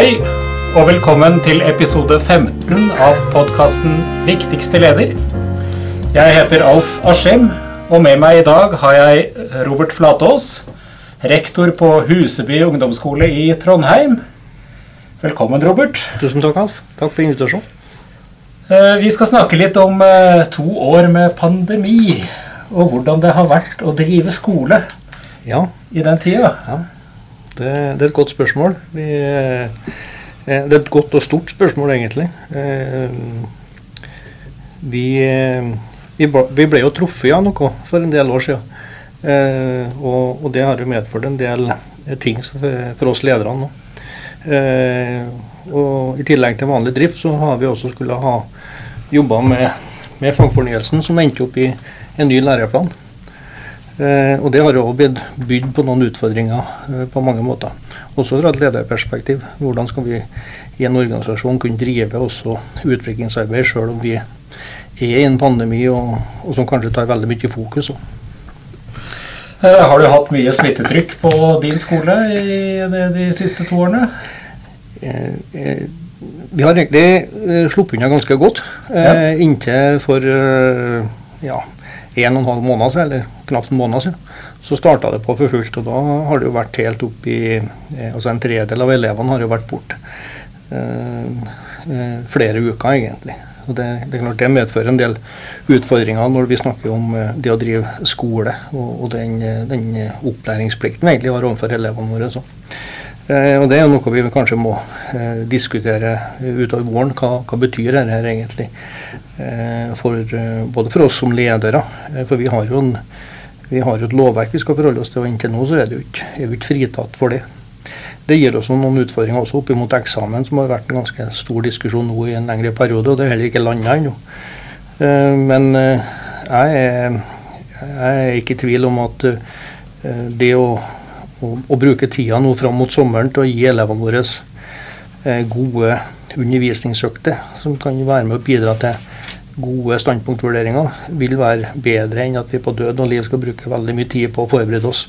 Hei, og velkommen til episode 15 av podkasten 'Viktigste leder'. Jeg heter Alf Askim, og med meg i dag har jeg Robert Flatås, rektor på Huseby ungdomsskole i Trondheim. Velkommen, Robert. Tusen takk, Alf. Takk for invitasjonen. Eh, vi skal snakke litt om eh, to år med pandemi, og hvordan det har vært å drive skole Ja, i den tida. ja. Det, det er et godt spørsmål. Vi, eh, det er et godt og stort spørsmål, egentlig. Eh, Vi, eh, vi, vi ble jo truffet av noe for en del år siden. Og, og det har jo medført en del ting for, oss ledere nå. Og i tillegg til vanlig drift så har vi også skulle ha jobba med, med fagfornyelsen, som endte opp i en ny læreplan. Eh, og det har jo bydd på noen utfordringer eh, på mange måter. Også fra et lederperspektiv. Hvordan skal vi i en organisasjon kunne drive også utviklingsarbeid selv om vi er i en pandemi og, og som kanskje tar veldig mye fokus. også. Eh, Har du hatt mye smittetrykk på din skole i de, de siste to årene? Vi har egentlig sluppet unna ganske godt Ja. inntil for ja, en og en halv måned siden, eller knapt en måned siden. Så starta det på for fullt, og da har det jo vært helt opp i eh, Altså en tredel av elevene har jo vært borte. Eh, eh, flere uker, egentlig. Og det, det er klart det medfører en del utfordringer når vi snakker om eh, det å drive skole og, og den, den opplæringsplikten vi egentlig har overfor elevene våre. Så. Eh, og Det er noe vi kanskje må eh, diskutere utover våren. Hva, hva betyr dette her egentlig? Eh, for, både for oss som ledere, for vi har jo en, vi har jo et lovverk vi skal forholde oss til, og inntil nå så er, det ikke, er vi ikke fritatt for det. Det gir oss noen utfordringer også opp mot eksamen, som har vært en ganske stor diskusjon nå i en lengre periode, og det er heller ikke landa ennå. Men jeg er, jeg er ikke i tvil om at det å, å, å bruke tida nå fram mot sommeren til å gi elevene våre eh, gode undervisningsøkter, som kan være med å bidra til gode standpunktvurderinger, vil være bedre enn at vi på død og liv skal bruke veldig mye tid på å forberede oss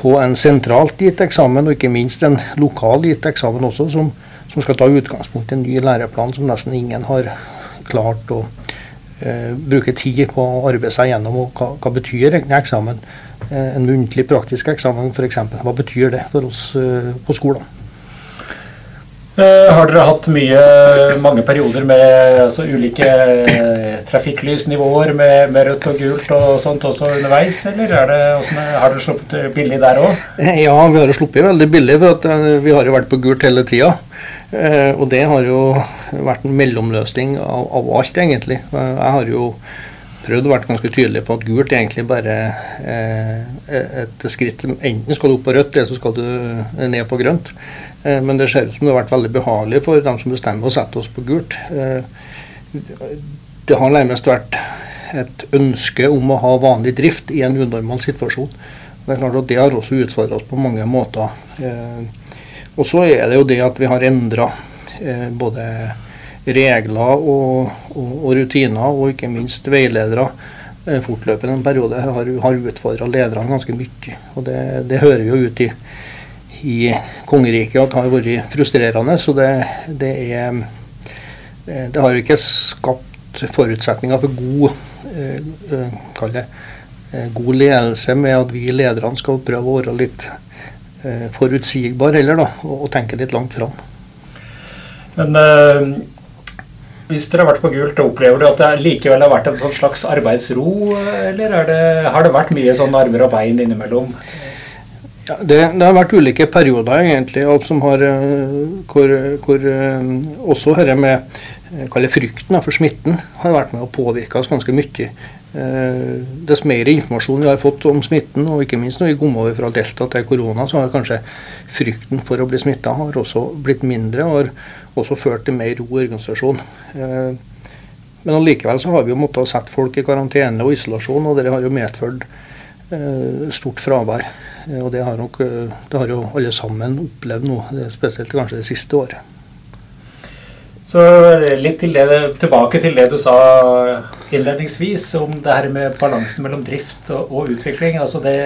på en sentralt gitt eksamen, og ikke minst en lokal gitt eksamen også, som, som skal ta utgangspunkt i en ny læreplan som nesten ingen har klart å eh, bruke tid på å arbeide seg gjennom. Og hva, hva betyr egentlig eksamen? Eh, en muntlig praktisk eksamen f.eks. Hva betyr det for oss eh, på skolen? Eh, Har dere hatt mye, mange perioder med altså, ulike trafikklysnivåer med, med rødt og gult og sånt også underveis, eller er det, har dere sluppet billig der òg? Ja, vi har sluppet veldig billig, for at vi har jo vært på gult hele tida. Og det har jo vært en mellomløsning av, av alt, egentlig. Jeg har jo prøvd å være ganske tydelig på at gult er egentlig bare eh, et skritt Enten skal du opp på rødt, eller så skal du ned på grønt. Eh, men det ser ut som det har vært veldig behagelig for dem som bestemmer å sette oss på gult. Eh, det har nærmest vært et ønske om å ha vanlig drift i en unormal situasjon. Det er klart at det har også utfordret oss på mange måter. Eh, og så er det jo det at vi har endra eh, både regler og, og, og rutiner, og ikke minst veiledere eh, fortløpende en periode har, har utfordra lederne ganske mye. Og det, det hører jo ut i, i kongeriket at det har vært frustrerende. Så det, det er eh, Det har jo ikke skapt forutsetninger for god eh, det, god ledelse med at vi lederne skal prøve å være litt forutsigbare heller, da, og, og tenke litt langt fram. Men eh, hvis dere har vært på gult, opplever du at det likevel har vært en sånn slags arbeidsro, eller er det, har det vært mye sånn armer og bein innimellom? Ja, det, det har vært ulike perioder, egentlig, alt som har, eh, hvor, hvor eh, også dette med eh, frykten for smitten har vært med å påvirke oss ganske mye. Eh, Dess mer informasjon vi har fått om smitten, og ikke minst når vi kom over fra delta til korona, så har kanskje frykten for å bli smitta også blitt mindre, og har også ført til mer ro i organisasjonen. Eh, Men allikevel så har vi jo måttet sette folk i karantene og isolasjon, og det har jo medført eh, stort fravær. Og det har, nok, det har jo alle sammen opplevd nå, spesielt kanskje det siste året. Så litt til det, tilbake til det du sa innledningsvis om det her med balansen mellom drift og, og utvikling. Altså det,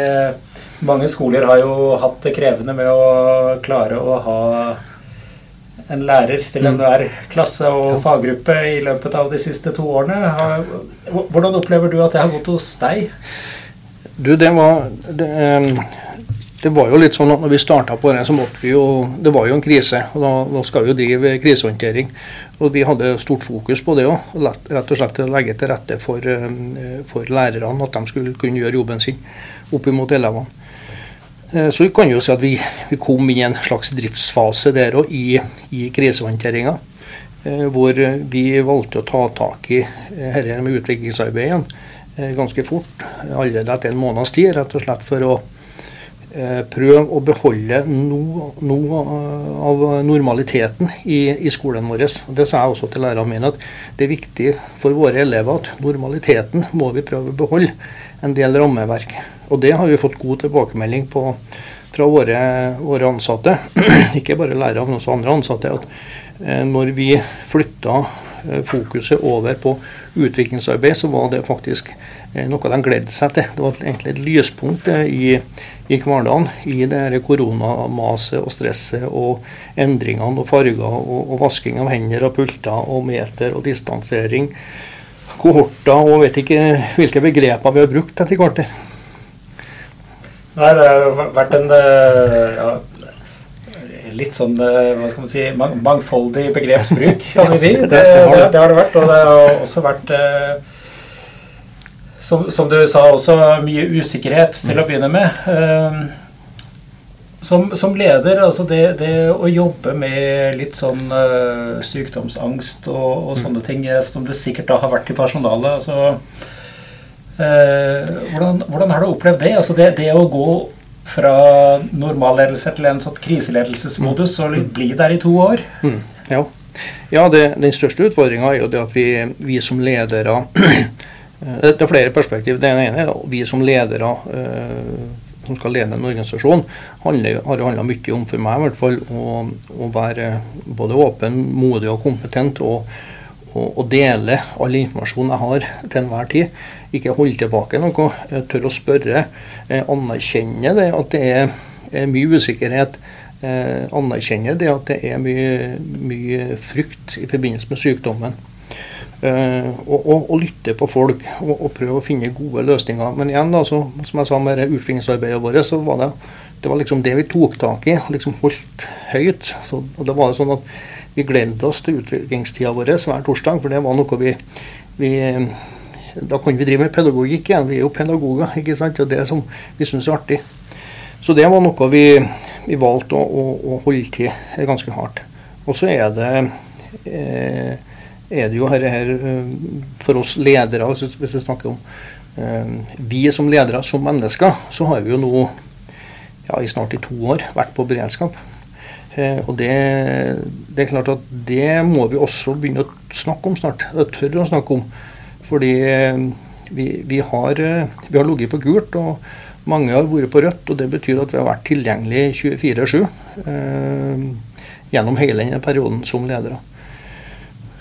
mange skoler har jo hatt det krevende med å klare å ha en lærer til enhver klasse og faggruppe i løpet av de siste to årene. Hvordan opplever du at det har gått hos deg? Du, det var det, det var jo litt sånn at når vi starta på det, så måtte vi jo Det var jo en krise. og Da, da skal vi jo drive krisehåndtering. Og vi hadde stort fokus på det òg. Rett og slett å legge til rette for, for lærerne, at de skulle kunne gjøre jobben sin opp imot elevene. Eh, så vi kan jo si at vi, vi kom i en slags driftsfase der òg i, i krisehåndteringa. Eh, hvor vi valgte å ta tak i dette med utviklingsarbeidet ganske fort. Allerede etter en måneds tid, rett og slett for å prøve å beholde noe, noe av normaliteten i, i, skolen vår. Det sa jeg også til lærerne mine, at det er viktig for våre elever at normaliteten må vi prøve å beholde. En del rammeverk. Og det har vi fått god tilbakemelding på fra våre, våre ansatte, ikke bare lærere, men også andre ansatte, at eh, når vi flytta eh, fokuset over på utviklingsarbeid, så var det faktisk eh, noe de gledde seg til. Det var egentlig et lyspunkt i, i hverdagen. I det koronamaset og stresset og endringene og farger og, og vasking av hender og pulter og meter og distansering. Kohorter og vet ikke hvilke begreper vi har brukt etter hvert. Nei, det har vært en eh, ja, litt sånn eh, hva skal man si, mangfoldig begrepsbruk, kan vi si. Det, det, det, har det vært. Og det har også vært, eh, som, som, du sa, også mye usikkerhet til å begynne med. Som, som leder, altså det, det, å jobbe med litt sånn sykdomsangst og, og, sånne ting, som det sikkert da har vært i personalet altså uh, hvordan, hvordan, har du opplevd det? Altså det, det å gå fra normalledelse til en sånn kriseledelsesmodus og bli der i to år? Mm, ja, ja det, den største utfordringa er jo det at vi, vi som ledere Det er flere perspektiv. Det ene er at vi som ledere øh, som skal lede en organisasjon, handler, har handla mye om for meg i hvert fall å, å være både åpen, modig og kompetent. og å dele all informasjon jeg har til enhver tid. Ikke holde tilbake noe. tør å spørre. Eh, anerkjenne det at det er mye usikkerhet. Eh, anerkjenne det at det er mye, mye frykt i forbindelse med sykdommen. Uh, og, og, og, lytte på folk og, og, prøve å finne gode løsninger. Men igjen, da, så, som jeg sa med utviklingsarbeidet vårt, så var det, det var liksom det vi tok tak i. liksom Holdt høyt. Så, og det var sånn at vi gledde oss til utviklingstida vår hver torsdag, for det var noe vi, vi Da kunne vi drive med pedagogikk igjen. Vi er jo pedagoger, ikke sant? og det som vi syns er artig. Så det var noe vi, vi valgte å, å, å, holde til ganske hardt. Og så er det eh, er det jo her, her, eh, for oss ledere, hvis vi snakker om eh, Vi som ledere, som mennesker, så har vi jo nå ja, i snart i to år vært på beredskap. Eh, og det, det, er klart at det må vi også begynne å snakke om snart. Tørre å snakke om. Fordi eh, vi, vi, har, eh, vi har ligget på gult, og mange har vært på rødt. Og det betyr at vi har vært tilgjengelig 24-7 eh, gjennom hele denne perioden som ledere.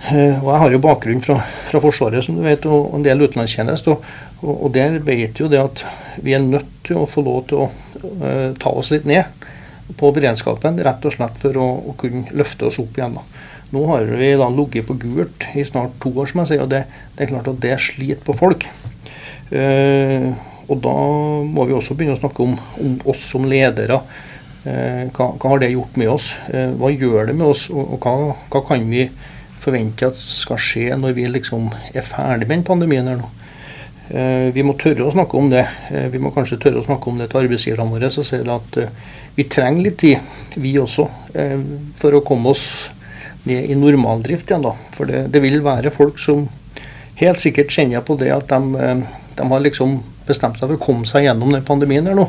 Og Jeg har jo bakgrunn fra, fra, Forsvaret som du vet, og en del utenlandstjeneste. Og, og, og, der vet jo det at vi er nødt til å få lov til å uh, ta oss litt ned på beredskapen, rett og slett for å, å kunne løfte oss opp igjen. Da. Nå har vi da ligget på gult i snart to år, som jeg sier, og det, det er klart at det sliter på folk. Eh, og da må vi også begynne å snakke om, om oss som ledere. Eh, hva, hva, har det gjort med oss? Eh, hva gjør det med oss, og, og hva, hva, kan vi forvente at skal skje når vi liksom er ferdig med den pandemien her nå? Eh, vi må tørre å snakke om det. Eh, vi må kanskje tørre å snakke om det til arbeidsgiverne våre. Sier det at eh, vi trenger litt tid, vi også, for å komme oss ned i normaldrift igjen. da. For det, det vil være folk som helt sikkert kjenner på det at de, de, har liksom bestemt seg for å komme seg gjennom den pandemien her nå.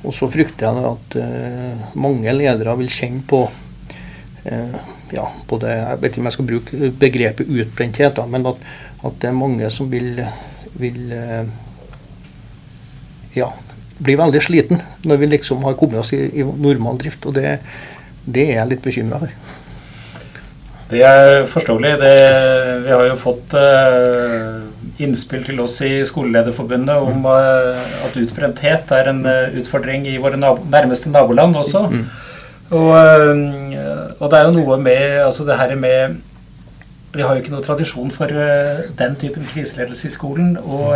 Og så frykter jeg at uh, mange ledere vil kjenne på uh, ja, både, Jeg vet ikke om jeg skal bruke begrepet utbrenthet, da, men at, at det er mange som vil vil eh, ja, bli veldig sliten når vi liksom har kommet oss i, i normal drift. Og det, det er jeg litt bekymra for. Det er forståelig. Det, vi har jo fått uh, innspill til oss i Skolelederforbundet om uh, at utbrenthet er en uh, utfordring i våre nabo nærmeste naboland også. Mm. Og, og det er jo noe med altså det her med Vi har jo ikke noe tradisjon for den typen kriseledelse i skolen. Og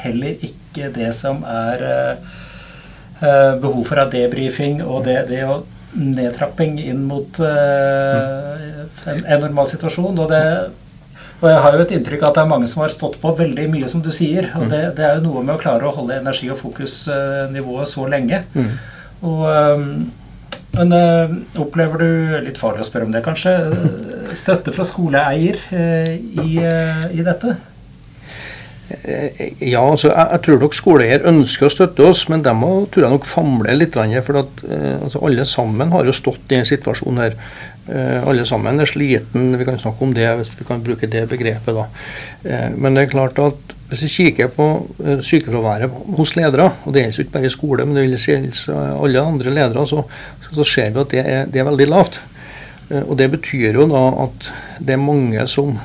heller ikke det som er uh, behov for av debrifing og det, det å nedtrapping inn mot uh, en, en normal situasjon. Og, det, og, jeg har jo et inntrykk av at det er mange som har stått på veldig mye, som du sier. Og det, det er jo noe med å klare å holde energi- og fokusnivået så lenge. Mm. Og men opplever du litt farlig å spørre om det, kanskje? Støtte fra skoleeier i, i, dette? Ja, altså jeg, jeg, tror nok skoleeier ønsker å støtte oss, men de må tror jeg nok famle litt. For at, altså, alle sammen har jo stått i en situasjon her. Alle sammen er sliten, vi kan snakke om det hvis vi kan bruke det begrepet. da. Men det er klart at hvis vi kikker på eh, sykefraværet hos ledere, og det gjelder ikke bare i skole, men det gjelder alle andre ledere, så, så ser vi at det er, det er, veldig lavt. Eh, og Det betyr jo da at det er mange som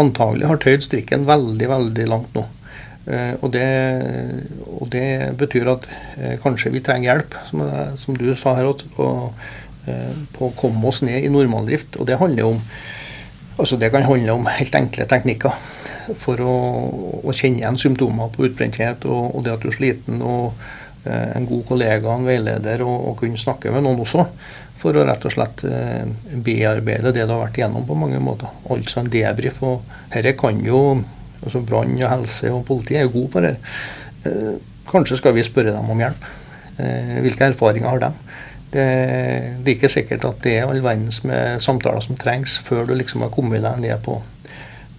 antagelig har tøyd strikken veldig, veldig langt nå. Eh, og det, og det betyr at kanskje vi trenger hjelp, som, som du sa her, på, på å komme oss ned i normaldrift. Og det handler om Altså Det kan handle om helt enkle teknikker for å, å kjenne igjen symptomer på utbrenthet og, og, det at du er sliten. og eh, En god kollega, en veileder, og, og, kunne snakke med noen også. For å rett og slett eh, bearbeide det du har vært igjennom på mange måter. Altså en debrief. og Dette kan jo altså Brann og helse og politi er jo gode på det. Eh, kanskje skal vi spørre dem om hjelp. Eh, hvilke erfaringer har de? Det, det, er ikke sikkert at det er all verdens med samtaler som trengs før du liksom har kommet deg ned på,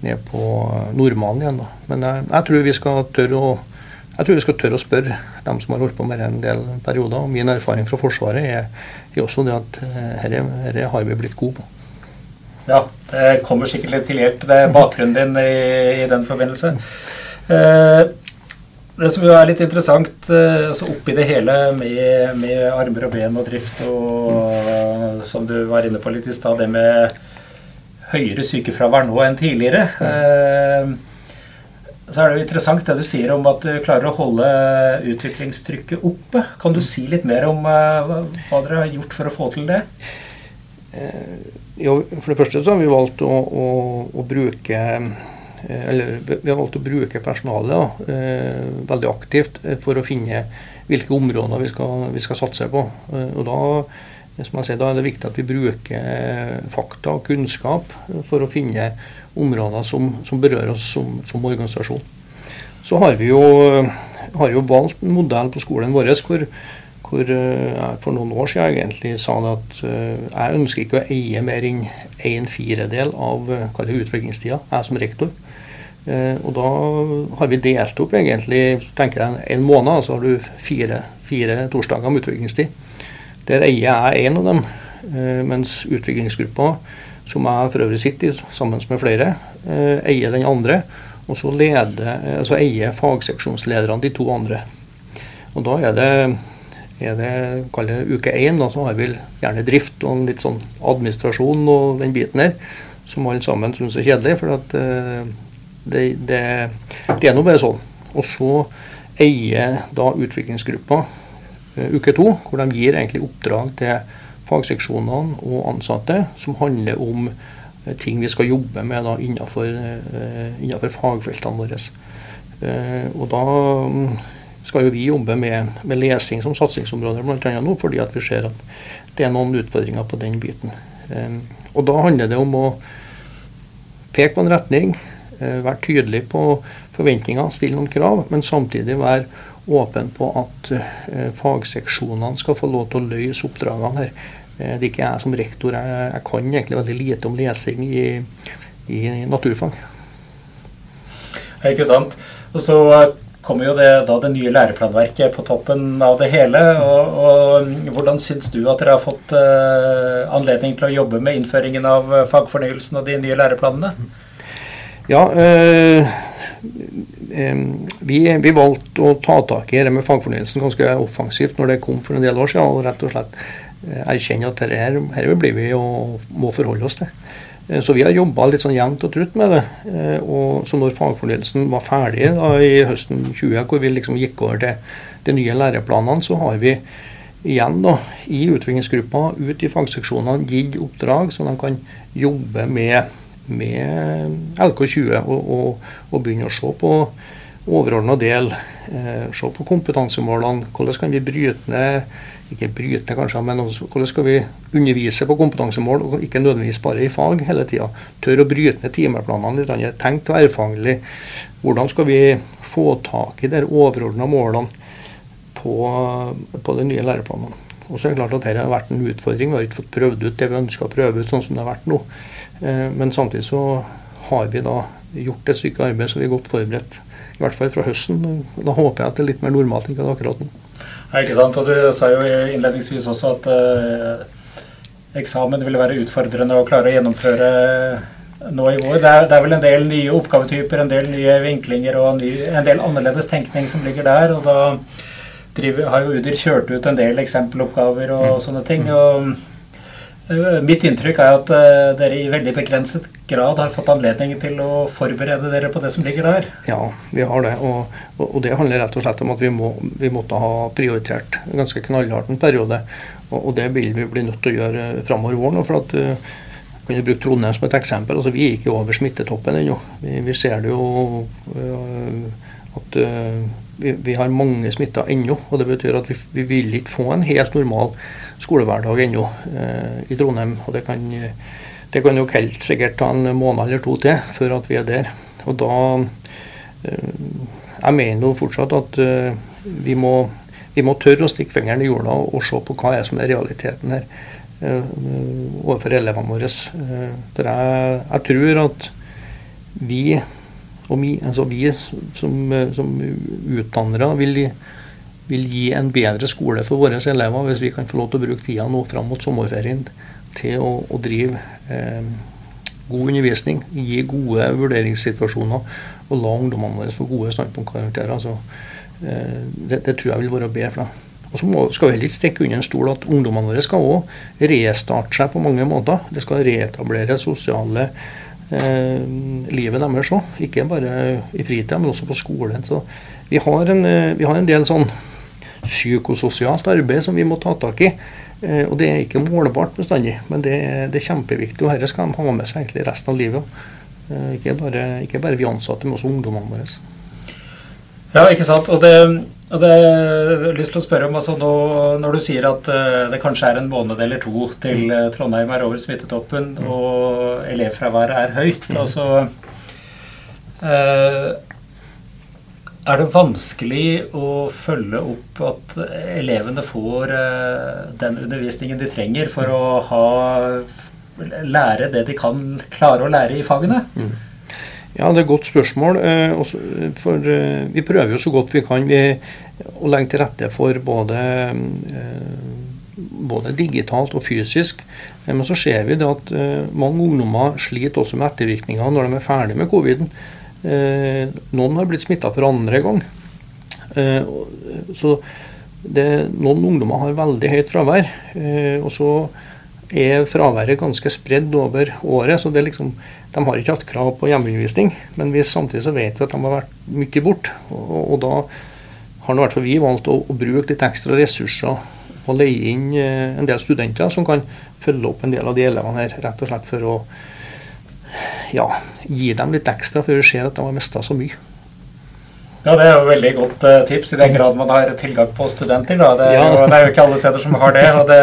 ned på normalen igjen. Da. Men jeg, jeg, tror vi skal tørre å jeg tror vi skal tørre å spørre dem som har holdt på med det en del perioder. og Min erfaring fra Forsvaret er, er også det at dette har vi blitt gode på. Ja, det kommer sikkert litt til hjelp. Det er bakgrunnen din i, i den forbindelse. Eh, det som jo er litt interessant eh, altså oppi det hele med, med, armer og ben og drift og som du var inne på litt i stad, det med høyere sykefravær nå enn tidligere. Eh, så er det jo interessant det du sier om at du klarer å holde utviklingstrykket oppe. Kan du si litt mer om eh, hva dere har gjort for å få til det? Jo, for det første så har vi valgt å, å, å bruke Eh, eller vi har valgt å bruke personalet eh, veldig aktivt eh, for å finne hvilke områder vi skal, vi skal satse på. Og da, som jeg sier, da er det viktig at vi bruker fakta og kunnskap for å finne områder som, som berører oss som, som, organisasjon. Så har vi jo, har jo, valgt en modell på skolen vår hvor, hvor jeg for noen år siden egentlig sa at jeg ønsker ikke å eie mer enn en firedel av utviklingstida, jeg som rektor. Eh, og da har vi delt opp egentlig tenker jeg, en måned, så har du fire, fire torsdager med utviklingstid. Der eier jeg en av dem, eh, mens utviklingsgruppa, som jeg for øvrig sitter i sammen med flere, eh, eier den andre. Og så, leder, så eier fagseksjonslederne de to andre. Og da er det, er det det uke én, så har vi gjerne drift og litt sånn administrasjon og den biten her, som alle sammen syns er kjedelig. for at det, det, det er nå bare sånn. Og så eier da utviklingsgruppa uke to, hvor de gir egentlig oppdrag til fagseksjonene og ansatte som handler om uh, ting vi skal jobbe med da innenfor, uh, innenfor fagfeltene våre. og da um, skal jo vi jobbe med, med lesing som satsingsområde bl.a. nå, fordi at vi ser at det er noen utfordringer på den biten. og da handler det om å peke på en retning, Eh, være tydelig på forventninger, stille noen krav, men samtidig være åpen på at eh, fagseksjonene skal få lov til å løse oppdragene her. Eh, det er ikke jeg som rektor. Jeg, jeg kan egentlig veldig lite om lesing i, i naturfag. Ikke sant. Og så kommer jo det, da det nye læreplanverket på toppen av det hele. Og, og Hvordan syns du at dere har fått uh, anledning til å jobbe med innføringen av fagfornyelsen og de nye læreplanene? Ja, eh, vi, vi, valgte å ta tak i det med fagfornyelsen ganske offensivt når det kom for en del år siden, og rett og slett eh, erkjenne at dette her, her blir vi og må forholde oss til. Eh, så vi har jobba litt sånn jevnt og trutt med det. Eh, og så når fagfornyelsen var ferdig da, i høsten 20, hvor vi liksom gikk over til de nye læreplanene, så har vi igjen da, i utviklingsgruppa, ut i fagseksjonene, gitt oppdrag, så de kan jobbe med, med LK20 og, og, og, begynne å se på overordna del. Eh, se på kompetansemålene. Hvordan kan vi bryte ned ikke bryte kanskje, men også, hvordan skal vi undervise på kompetansemål, og ikke nødvendigvis bare i fag hele tida. Tør å bryte ned timeplanene litt. Tenk tverrfaglig. Hvordan skal vi få tak i de overordna målene på, på de nye læreplanene? Og så er det klart at Dette har vært en utfordring. Vi har ikke fått prøvd ut det vi ønsker å prøve ut, sånn som det har vært nå. Eh, men samtidig så har vi da gjort et stykke arbeid så vi er godt forberedt. I hvert fall fra høsten. Da håper jeg at det er litt mer normalt enn det er akkurat nå. Ja, ikke sant? Og Du sa jo innledningsvis også at eh, eksamen ville være utfordrende å klare å gjennomføre nå i vår. Det er, det er, vel en del nye oppgavetyper, en del nye vinklinger og en, ny, en del annerledes tenkning som ligger der. og da driver, har jo Udir kjørt ut en del eksempeloppgaver og mm. sånne ting. og Eh, mitt inntrykk er at uh, dere i veldig begrenset grad har fått anledning til å forberede dere på det som ligger der. Ja, vi har det. Og, og det handler rett og slett om at vi, må, vi måtte ha prioritert ganske knallhardt en periode. Og, og, det vil vi bli nødt til å gjøre framover våren. For at, kan jo bruke Trondheim som et eksempel. altså Vi er ikke over smittetoppen ennå. Vi, vi, ser det jo at vi, vi, har mange smitta ennå. Og det betyr at vi, vi vil ikke få en helt normal skolehverdag ennå eh, i Trondheim. og det kan, det kan jo helt sikkert ta en måned eller to til før at vi er der. Og da eh, Jeg mener jo fortsatt at eh, vi, må, vi, må, tørre å stikke fingeren i jorda og, og se på hva er som er realiteten her overfor elevene våre. Der jeg, jeg tror at vi, og vi, altså vi som, som utdannere vil vil gi en bedre skole for våre elever hvis vi kan få lov til å bruke tida nå fram mot sommerferien til å, å drive eh, god undervisning, gi gode vurderingssituasjoner og la ungdommene våre få gode standpunktkarakterer. Altså, eh, det, det, tror jeg vil være bedre for dem. Og så må, skal vi heller ikke stikke under en stol at ungdommene våre skal også restarte seg på mange måter. Det skal reetablere sosiale eh, livet deres òg. Ikke bare i fritida, men også på skolen. Så vi har en, eh, vi har en del sånn psykososialt arbeid som vi må ta tak i. Eh, og det er ikke målbart bestandig, men det, det er kjempeviktig. Og dette skal de ha med seg egentlig resten av livet. Eh, ikke bare, ikke bare vi ansatte, men også ungdommene våre. Ja, ikke sant. Og det, og det jeg har lyst til å spørre om, altså nå, Når du sier at uh, det kanskje er en måned eller to til Trondheim er over smittetoppen mm. og elevfraværet er høyt mm. altså uh, er det vanskelig å følge opp at elevene får eh, den undervisningen de trenger for å ha, lære det de kan klare å lære i fagene? Mm. Ja, det er et godt spørsmål. Eh, for eh, vi prøver jo så godt vi kan vi, å legge til rette for både, både digitalt og fysisk. Men så ser vi at mange ungdommer sliter også med ettervirkninger når de er ferdig med covid. Eh, noen har blitt smitta for andre gang. Eh, så det, noen ungdommer har veldig høyt fravær. Eh, og så er fraværet ganske spredd over året. så liksom, De har ikke hatt krav på hjemmeundervisning, men vi, samtidig så vet vi at de har vært mye borte. Og, og, da har i hvert fall vi valgt å, å, bruke litt ekstra ressurser og leie inn en del studenter som kan følge opp en del av de elevene her, rett og slett for å ja, gi dem litt ekstra før du ser at de har mista så mye. Ja, Det er jo veldig godt uh, tips, i den grad man har tilgang på studenter. Da. Det, er ja. jo, det er jo ikke alle steder som har det. Og det,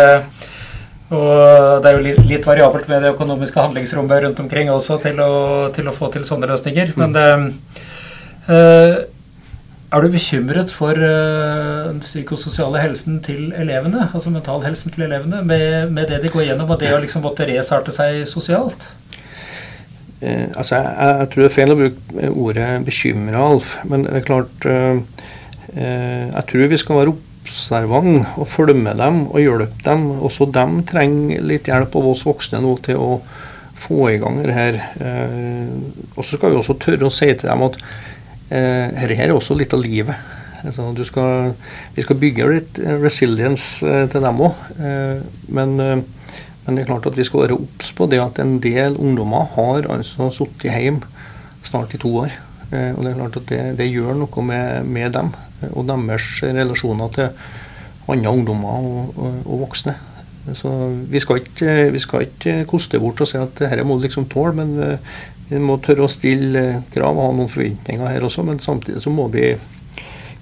og det er jo litt, litt variabelt med det økonomiske handlingsrommet rundt omkring også til å, til å få til sånne løsninger. Men det, uh, er du bekymret for uh, den psykososiale helsen til elevene, altså mentalhelsen til elevene, med, med, det de går gjennom, og det å liksom måtte restarte seg sosialt? Eh, altså jeg, jeg, tror det er feil å bruke ordet 'bekymra', Alf. Men det er klart eh, eh, Jeg tror vi skal være observant og følge med dem og hjelpe dem. Også dem trenger litt hjelp av oss voksne nå til å få i gang det her. Eh, og så skal vi også tørre å si til dem at eh, her er også litt av livet. Altså, skal, vi skal bygge litt resilience eh, til dem òg. men men det er klart at vi skal være obs på det at en del ungdommer har altså sittet hjemme snart i to år. Eh, og Det er klart at det, det gjør noe med, med, dem og deres relasjoner til andre ungdommer og, og, og, voksne. Så vi skal, ikke, vi skal ikke koste bort og si at dette må du liksom tåle, men vi må tørre å stille krav og ha noen forventninger her også. Men samtidig så må vi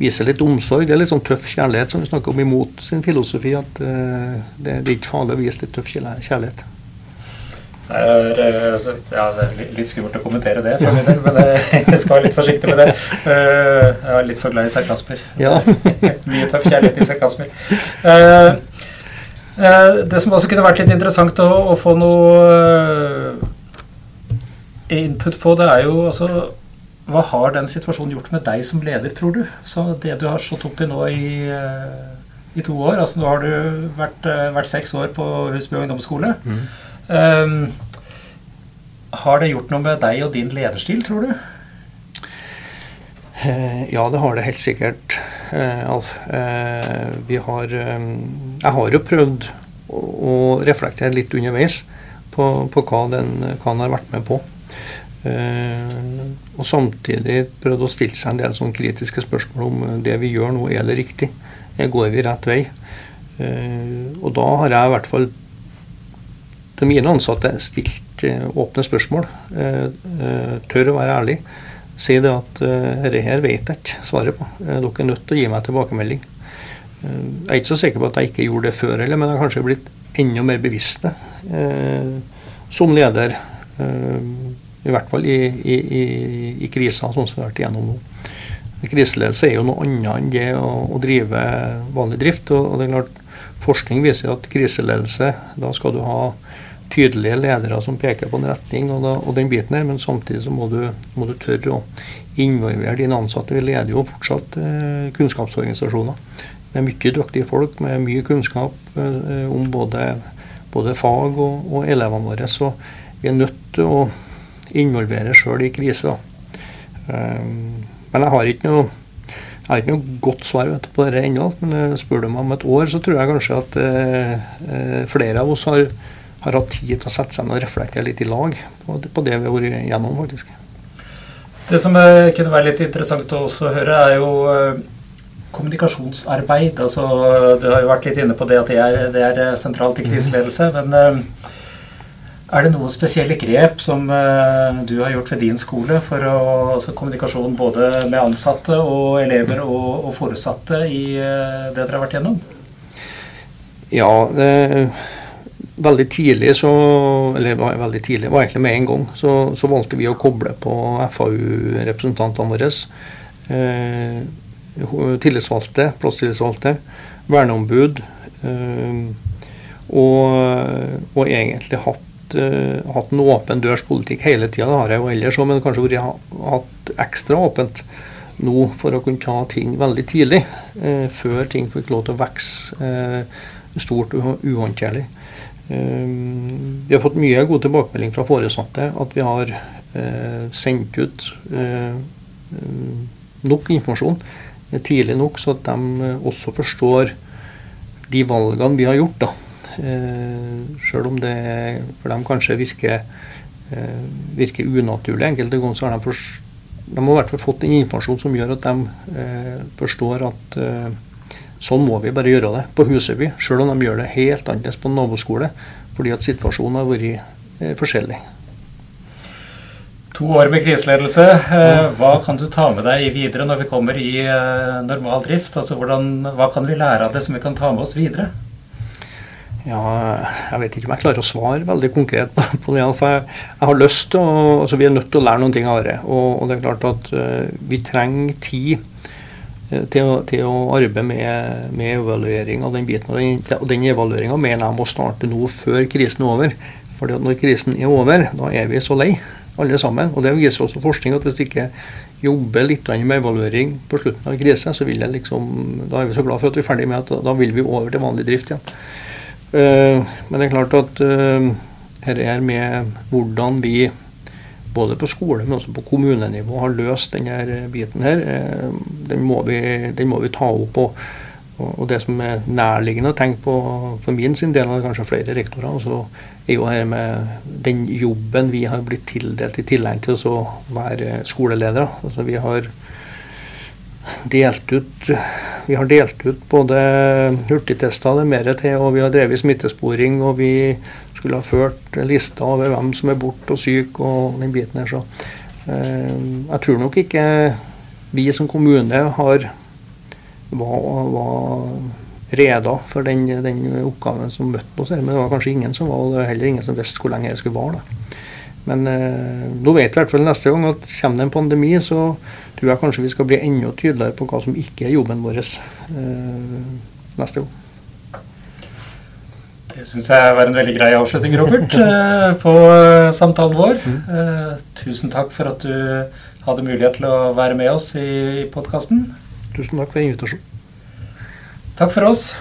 vise litt omsorg. Det er litt sånn tøff kjærlighet som vi snakker om imot sin filosofi. At uh, det, det, er ikke farlig å vise litt tøff kjærlighet. Er, altså, ja, det er litt skummelt å kommentere det, for min del, men jeg skal være litt forsiktig med det. Eh, jeg er litt for glad i sarkasmer. Ja. Mye tøff kjærlighet i sarkasmer. Det som også kunne vært litt interessant å, å få noe input på, det er jo altså hva har den situasjonen gjort med deg som leder, tror du? Så det du har stått opp i nå i, eh, i to år altså Nå har du vært, eh, vært seks år på Husby ungdomsskole. Mm. Um, har det gjort noe med deg og din lederstil, tror du? Ja, det har det helt sikkert, Alf. Vi har Jeg har jo prøvd å reflektere litt underveis på, på hva, den, hva den har vært med på. Eh, og samtidig prøvde å stille seg en del sånn kritiske spørsmål om eh, det vi gjør nå, er det riktig? Går vi rett vei? Eh, og da har jeg i hvert fall til mine ansatte stilt åpne spørsmål. Tør å være ærlig. Si det at dette her vet jeg ikke svaret på. Dere er nødt til å gi meg tilbakemelding. Jeg er ikke så sikker på at jeg ikke gjorde det før heller, men jeg har kanskje blitt enda mer bevisst det som leder. I hvert fall i, i, i, i krisa sånn som vi har vært igjennom nå. Kriseledelse er jo noe annet enn det å, å drive vanlig drift. og, og det er klart Forskning viser at kriseledelse, da skal du ha tydelige ledere som peker på en retning og, da, og den biten der, men samtidig så må du, må du, tørre å involvere dine ansatte. Vi leder jo fortsatt eh, kunnskapsorganisasjoner med mye dyktige folk med mye kunnskap eh, om både, både fag og, og, elevene våre. Så vi er nødt til å involvere sjøl i kriser. Um, men jeg har ikke noe jeg har ikke noe godt svar vet, på det ennå. Men eh, spør du meg om et år, så tror jeg kanskje at eh, eh, flere av oss har, har, hatt tid til å sette seg ned og reflektere litt i lag på, på det vi har vært gjennom. faktisk. Det som eh, kunne være litt interessant å også høre, er jo eh, kommunikasjonsarbeid. Altså, du har jo vært litt inne på det at det er, det er sentralt i kriseledelse. men er det noen spesielle grep som uh, du har gjort ved din skole for å, altså kommunikasjon både med ansatte og elever og, og foresatte i uh, det dere har vært gjennom? Ja, det, veldig tidlig så Eller veldig tidlig, var egentlig med en gang. Så, så valgte vi å koble på FAU-representantene våre. Eh, tillitsvalgte, plasstillitsvalgte, verneombud. Eh, og, og egentlig hatt uh, hatt en åpen dørs-politikk hele tida. Det har jeg jo ellers òg, men kanskje vært hatt ekstra åpent nå for å kunne ta ting veldig tidlig. Uh, før ting fikk lov til å vokse uh, stort og uhåndterlig. vi har fått mye god tilbakemelding fra foresatte at vi har sendt ut nok informasjon tidlig nok, så at de også forstår de valgene vi har gjort. da Sjøl om det for dem kanskje virker, eh, virker unaturlig enkelte ganger, så har de, for, de har i hvert fall fått en informasjon som gjør at de eh, forstår at sånn må vi bare gjøre det på Huseby. Sjøl om de gjør det helt annerledes på naboskole, fordi at situasjonen har vært forskjellig. To år med kriseledelse. Hva kan du ta med deg videre når vi kommer i normal drift? Altså, hvordan, hva kan vi lære av det som vi kan ta med oss videre? Ja, jeg vet ikke om jeg klarer å svare veldig konkret på det. For jeg, jeg har lyst til altså Vi er nødt til å lære noen ting av det. Og, og det er klart at uh, vi trenger tid uh, til, å, til, å, arbeide med, med, evaluering av den biten. Og den, og den evalueringa mener jeg må starte nå før krisen er over. For når krisen er over, da er vi så lei, alle sammen. Og det viser også forskning at hvis vi ikke jobber litt med evaluering på slutten av krise, så vil jeg liksom, da er vi så glad for at vi er ferdig med at da vil vi over til vanlig drift igjen. Ja. Eh, men det er klart at uh, her er med hvordan vi både på skole, men også på kommunenivå har løst denne biten her. Eh, den må vi, den må vi ta opp. Og, og, det som er nærliggende å tenke på for min sin del, og kanskje flere rektorer, så er jo her med den jobben vi har blitt tildelt i tillegg til å være skoleledere. Altså vi har delt ut Vi har delt ut både hurtigtester, det er mer til, og vi har drevet smittesporing. Og vi skulle ha ført lista over hvem som er borte og syk og den biten her. Så eh, jeg tror nok ikke vi som kommune har var, var reda for den, den, oppgaven som møtte oss her. Men det var kanskje ingen som var, og det var heller ingen som visste hvor lenge det skulle vare. da. Men eh, nå vet vi i hvert fall neste gang at kommer det en pandemi, så tror jeg kanskje vi skal bli enda tydeligere på hva som ikke er jobben vår eh, neste gang. Det syns jeg var en veldig grei avslutning, Robert, eh, på eh, samtalen vår. Mm. Eh, tusen takk for at du hadde mulighet til å være med oss i podkasten. Tusen takk for invitasjonen. Takk for oss.